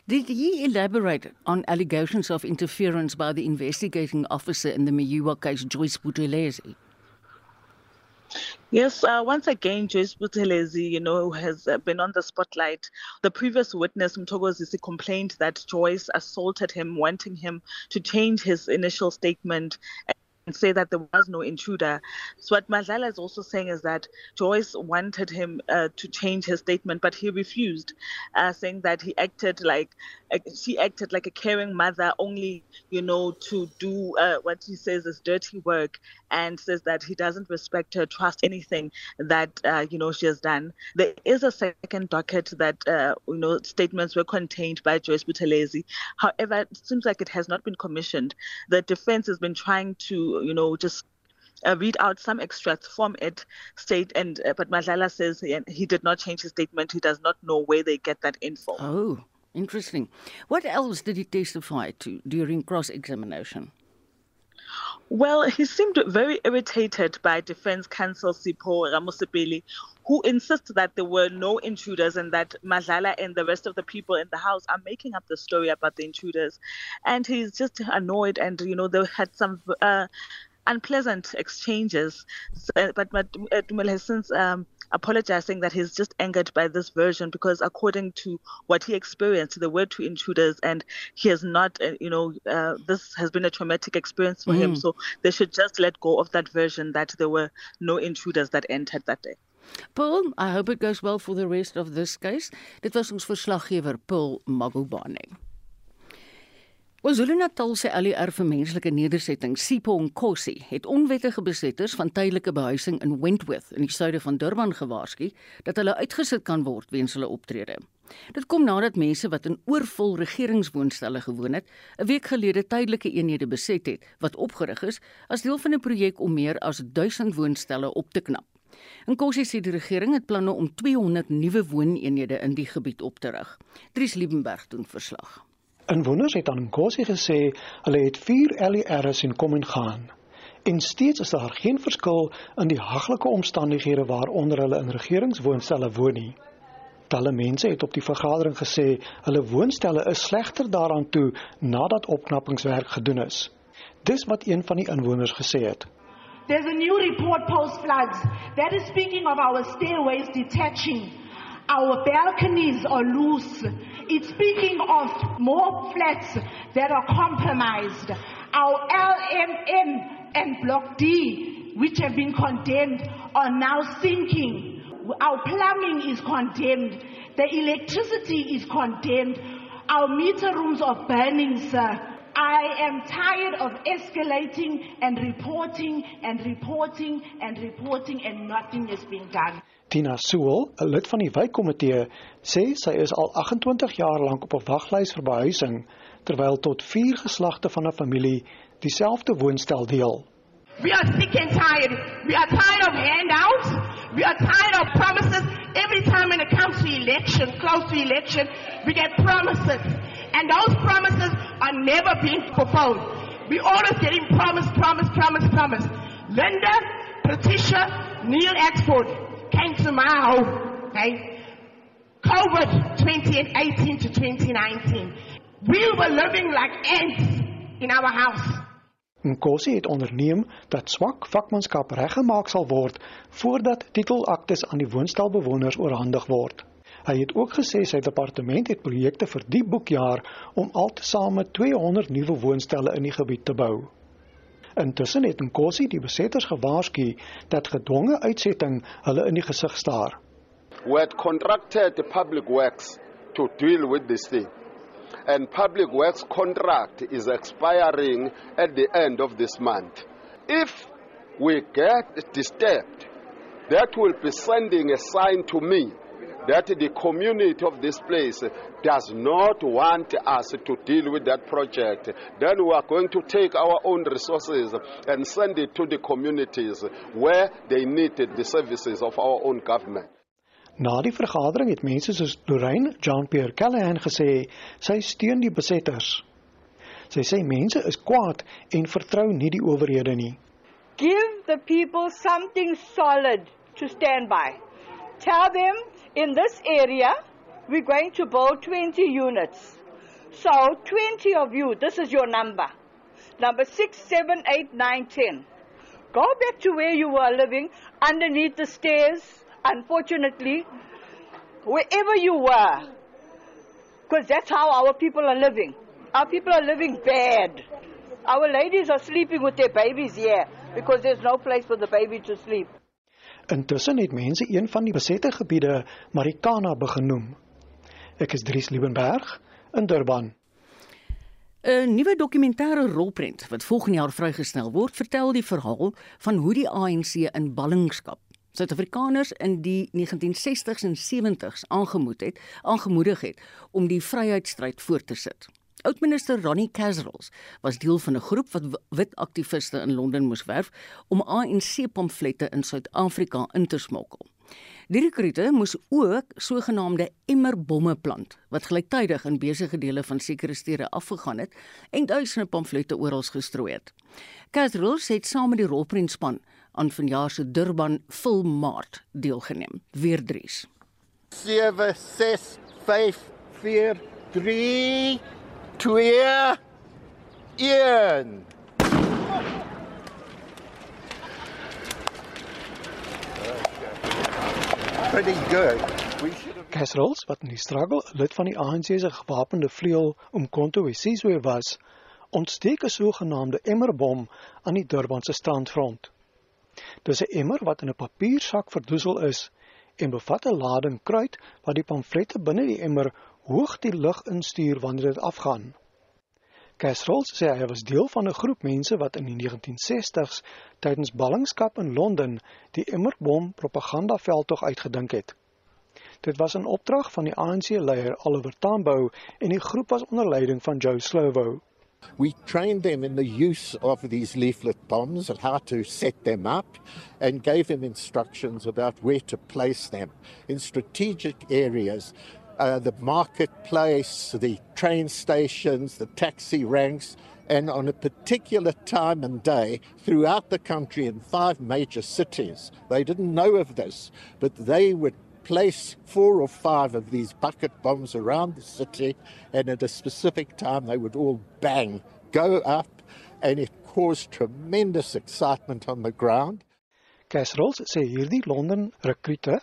Did he elaborate on allegations of interference by the investigating officer in the Miyuwa case, Joyce Buthelezi? Yes, uh, once again, Joyce Buthelezi, you know, has uh, been on the spotlight. The previous witness, Mtogozisi, complained that Joyce assaulted him, wanting him to change his initial statement say that there was no intruder. So what Mazala is also saying is that Joyce wanted him uh, to change his statement, but he refused, uh, saying that he acted like uh, she acted like a caring mother, only you know to do uh, what he says is dirty work, and says that he doesn't respect her, trust anything that uh, you know she has done. There is a second docket that uh, you know statements were contained by Joyce Buthelezi. However, it seems like it has not been commissioned. The defense has been trying to you know, just uh, read out some extracts from it state and uh, but Madlala says he, he did not change his statement. He does not know where they get that info. Oh interesting. What else did he testify to during cross examination Well, he seemed very irritated by Defense Counsel Sipho Ramosepeli, who insists that there were no intruders and that Mazala and the rest of the people in the house are making up the story about the intruders. And he's just annoyed, and you know, they had some. Uh, unpleasant exchanges. So, but Dumel has since um, apologizing that he's just angered by this version because according to what he experienced, there were two intruders and he has not, uh, you know, uh, this has been a traumatic experience for mm. him. So they should just let go of that version that there were no intruders that entered that day. Paul, I hope it goes well for the rest of this case. Dit was ons verslaggewer Paul Magubane. KwaZulu-Natal se ALR vir menslike nedersettings, Sipho Nkosi, het onwettige besetters van tydelike behuising in Wentworth in die suide van Durban gewaarsku dat hulle uitgesit kan word weens hulle optrede. Dit kom nadat mense wat in oorvol regeringswoonstelle gewoon het, 'n week gelede tydelike eenhede beset het wat opgerig is as deel van 'n projek om meer as 1000 woonstelle op te knap. Nkosi sê die regering het planne om 200 nuwe wooneenhede in die gebied op te rig. Dries Liebenberg doen verslag. Inwoners het aan Nkosi gesê hulle het 4 LER's en kom en gaan. En steeds is daar geen verskil in die haglike omstandighede waaronder hulle in regeringswoonstelle woon nie. Talle mense het op die vergadering gesê hulle woonstelle is slegter daaraan toe nadat opknappingswerk gedoen is. Dis wat een van die inwoners gesê het. There's a new report post floods that is speaking of our stairways detaching. Our balconies are loose. It's speaking of more flats that are compromised. Our LMN and Block D, which have been condemned, are now sinking. Our plumbing is condemned. The electricity is condemned. Our meter rooms are burning, sir. I am tired of escalating and reporting and reporting and reporting and nothing is being done. Tina Sewell, 'n lid van die wijkkomitee, sê sy is al 28 jaar lank op 'n waglys vir behuising terwyl tot 4 geslagte van 'n familie dieselfde woonstel deel. We are sick and tired. We are tired of handouts. We are tired of promises. Every time when it comes to election, close to election, we get promises. And those promises are never being fulfilled. We always getting promise, promise, promise, promise. Linda, Patricia, Neil Axford, came to my home, okay? COVID 2018 to 2019. We were living like ants in our house. Nkosi het onderneem dat swak vakmanskap reggemaak sal word voordat titelaktes aan die woonstelbewoners oorhandig word. Hy het ook gesê sy departement het projekte vir die boekjaar om altesaame 200 nuwe woonstelle in die gebied te bou. Intussen het Nkosi die besetters gewaarsku dat gedwonge uitsetting hulle in die gesig staar. We had contracted the public works to deal with this thing. And public works contract is expiring at the end of this month. If we get disturbed, that will be sending a sign to me that the community of this place does not want us to deal with that project, then we are going to take our own resources and send it to the communities where they need the services of our own government. Na die vergadering het mense soos Lorraine Jean-Pierre Callahan gesê sy steun die besetters. Sy sê mense is kwaad en vertrou nie die owerhede nie. Give the people something solid to stand by. Tell them in this area, we're going to build 20 units. So 20 of you, this is your number. Number 6, 7, 8, 9, 10. Go back to where you were living, underneath the stairs, unfortunately, wherever you were. Because that's how our people are living. Our people are living bad. Our ladies are sleeping with their babies here because there's no place for the baby to sleep. Intussen het mense een van die besette gebiede Marikana begenoem. Ek is Dries Liebenberg in Durban. 'n Nuwe dokumentêre rolprent wat volgende jaar vrygestel word, vertel die verhaal van hoe die ANC in ballingskap Suid-Afrikaners in die 1960s en 70s aangemoed het, aangemoedig het om die vryheidsstryd voort te sit. Oudminister Ronnie Casrels was deel van 'n groep wat wit aktiviste in Londen moes werf om ANC pamflette in Suid-Afrika in te smokkel. Die rekrute moes ook sogenaamde emmerbomme plant wat gelyktydig in besige dele van sekere stede afgegaan het en duisende pamflette oral gestrooi het. Casrolls het saam met die rolprentspan aan vanjaar se Durban Filmmaart deelgeneem. Weer Dries. 7 6 5 4 3 2 1 Pretty good. Casserols wat in die struggle lid van die ANC se gewapende vleuel om Konto Wesizwe was, ontsteek 'n sogenaamde emmerbom aan die Durbanse strandfront. Dis 'n emmer wat in 'n papiersak verdoesel is en bevat 'n lading kruit wat die pamflette binne die emmer hoog die lug instuur wanneer dit afgaan. Casserols sê hy was deel van 'n groep mense wat in die 1960s tydens ballingskap in Londen die emmerbom propagandaveldtog uitgedink het. Dit was 'n opdrag van die ANC-leier Oliver Tambo en die groep was onder leiding van Joe Slovo. We trained them in the use of these leaflet bombs and how to set them up and gave them instructions about where to place them in strategic areas. Uh, the marketplace, the train stations, the taxi ranks, and on a particular time and day throughout the country in five major cities. They didn't know of this, but they would place four or five of these bucket bombs around the city, and at a specific time they would all bang, go up, and it caused tremendous excitement on the ground. Casserols sê hierdie Londen rekrute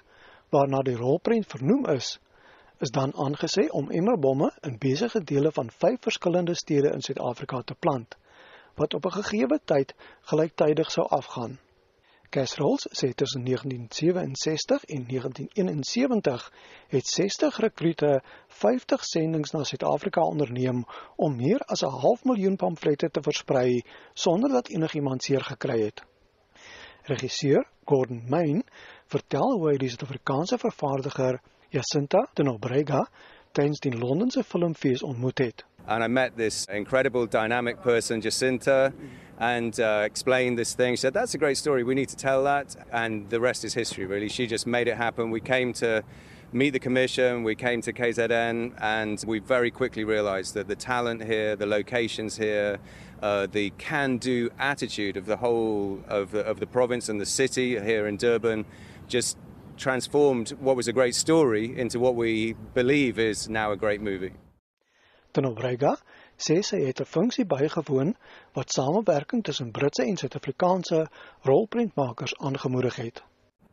waarna die rolprent vernoem is, is dan aangesê om emmerbomme in besige dele van vyf verskillende stede in Suid-Afrika te plant wat op 'n gegeewe tyd gelyktydig sou afgaan. Casserols sê tussen 1967 en 1971 het 60 rekrute 50 sendinge na Suid-Afrika onderneem om meer as 'n half miljoen pamflette te versprei sonder dat enigiemand seer gekry het. Regisseur Gordon Main vertel hoe hy die Suid-Afrikaanse vervaardiger Jacinta de Nobrega tydens die Londense filmfees ontmoet het. And I met this incredible dynamic person Jacinta and uh, explained this thing. She said, That's a great story. We need to tell that. And the rest is history, really. She just made it happen. We came to meet the commission, we came to KZN, and we very quickly realized that the talent here, the locations here, uh, the can do attitude of the whole of the, of the province and the city here in Durban just transformed what was a great story into what we believe is now a great movie. Tenobrega sê sy het 'n funksie bygewoon wat samewerking tussen Britse en Suid-Afrikaanse rolprentmakers aangemoedig het.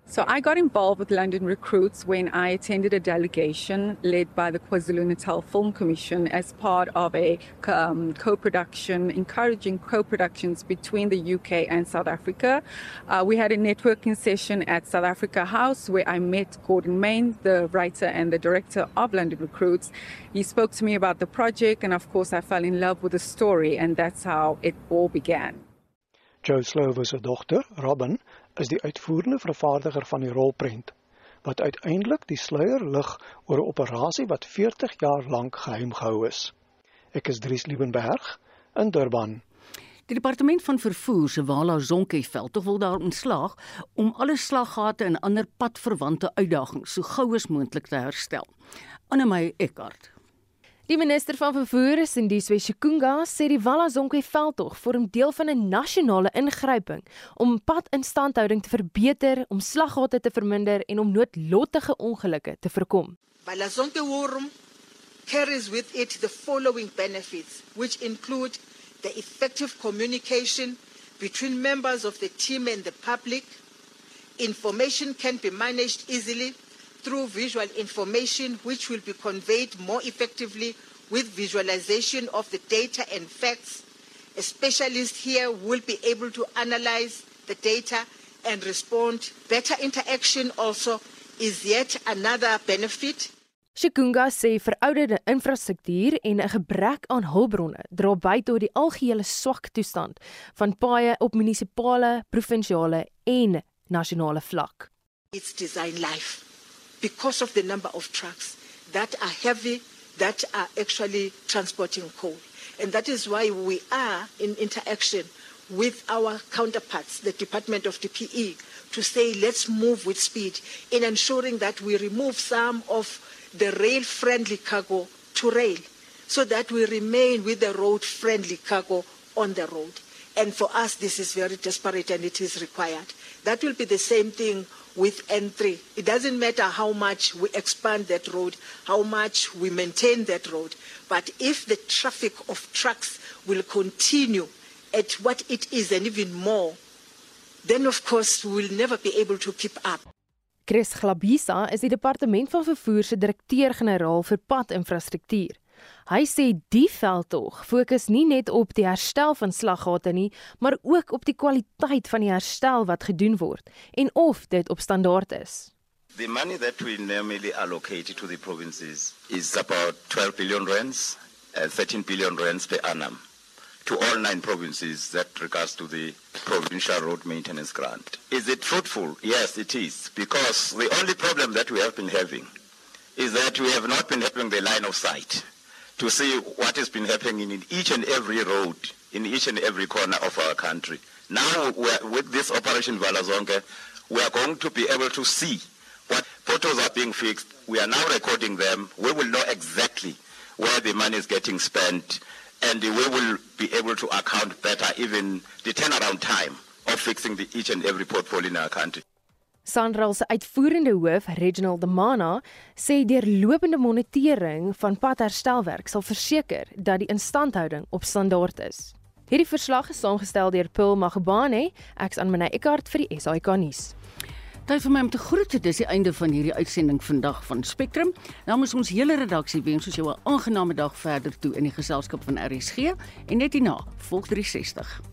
So I got involved with London Recruits when I attended a delegation led by the KwaZulu-Natal Film Commission as part of a um, co-production, encouraging co-productions between the UK and South Africa. Uh, we had a networking session at South Africa House where I met Gordon Main, the writer and the director of London Recruits. He spoke to me about the project and of course I fell in love with the story and that's how it all began. Joe Slovo se dogter, Robin, is die uitvoerende vervaardiger van die rolprent wat uiteindelik die sluier lig oor 'n operasie wat 40 jaar lank geheim gehou is. Ek is Dries Liebenberg in Durban. Die departement van vervoer se Wala Zonke-veld tog wil daarin slaag om alle slaggate en ander padverwante uitdagings so gou as moontlik te herstel. Annelie Eckart Die minister van vervoer, Sindiswe Shikunga, sê die Wallazonke veldtog vorm deel van 'n nasionale ingryping om padinstandhouding te verbeter, om slaggate te verminder en om noodlottige ongelukke te voorkom. Wallazonke Forum carries with it the following benefits, which include the effective communication between members of the team and the public. Information can be managed easily through visual information which will be conveyed more effectively with visualization of the data and facts. A specialist here will be able to analyze the data and respond. Better interaction also is yet another benefit. Shikunga sê verouderde infrastruktuur en 'n gebrek aan hulpbronne dra by tot die algehele swak toestand van paaie op munisipale, provinsiale en nasionale vlak. It's design life. Because of the number of trucks that are heavy, that are actually transporting coal. And that is why we are in interaction with our counterparts, the Department of DPE, to say let's move with speed in ensuring that we remove some of the rail friendly cargo to rail so that we remain with the road friendly cargo on the road. And for us, this is very desperate and it is required. That will be the same thing with N3. It doesn't matter how much we expand that road, how much we maintain that road, but if the traffic of trucks will continue at what it is and even more, then of course we will never be able to keep up. Chris Glabisa is die departement van vervoer se direkteur-generaal vir padinfrastruktuur. Hy sê die veldtog fokus nie net op die herstel van slaggate nie, maar ook op die kwaliteit van die herstel wat gedoen word en of dit op standaard is. The money that we normally allocate to the provinces is about 12 billion rands, uh, 13 billion rands per annum to all nine provinces that regards to the provincial road maintenance grant. Is it fruitful? Yes, it is, because the only problem that we have been having is that we have not been having the line of sight to see what has been happening in each and every road, in each and every corner of our country. Now, with this Operation Valazonke, we are going to be able to see what photos are being fixed. We are now recording them. We will know exactly where the money is getting spent, and we will be able to account better even the turnaround time of fixing the, each and every pothole in our country. Sanral se uitvoerende hoof, Reginald de Mana, sê deurlopende monitering van padherstelwerk sal verseker dat die instandhouding op standaard is. Hierdie verslag is saamgestel deur Paul Magabane, ek's aan Minay Eckart vir die SAK nuus. Tyd vir my om te groet. Dit is die einde van hierdie uitsending vandag van Spectrum. Nou moet ons hele redaksie wens ons jou 'n aangename dag verder toe in die geselskap van RSG en net hierna volg 360.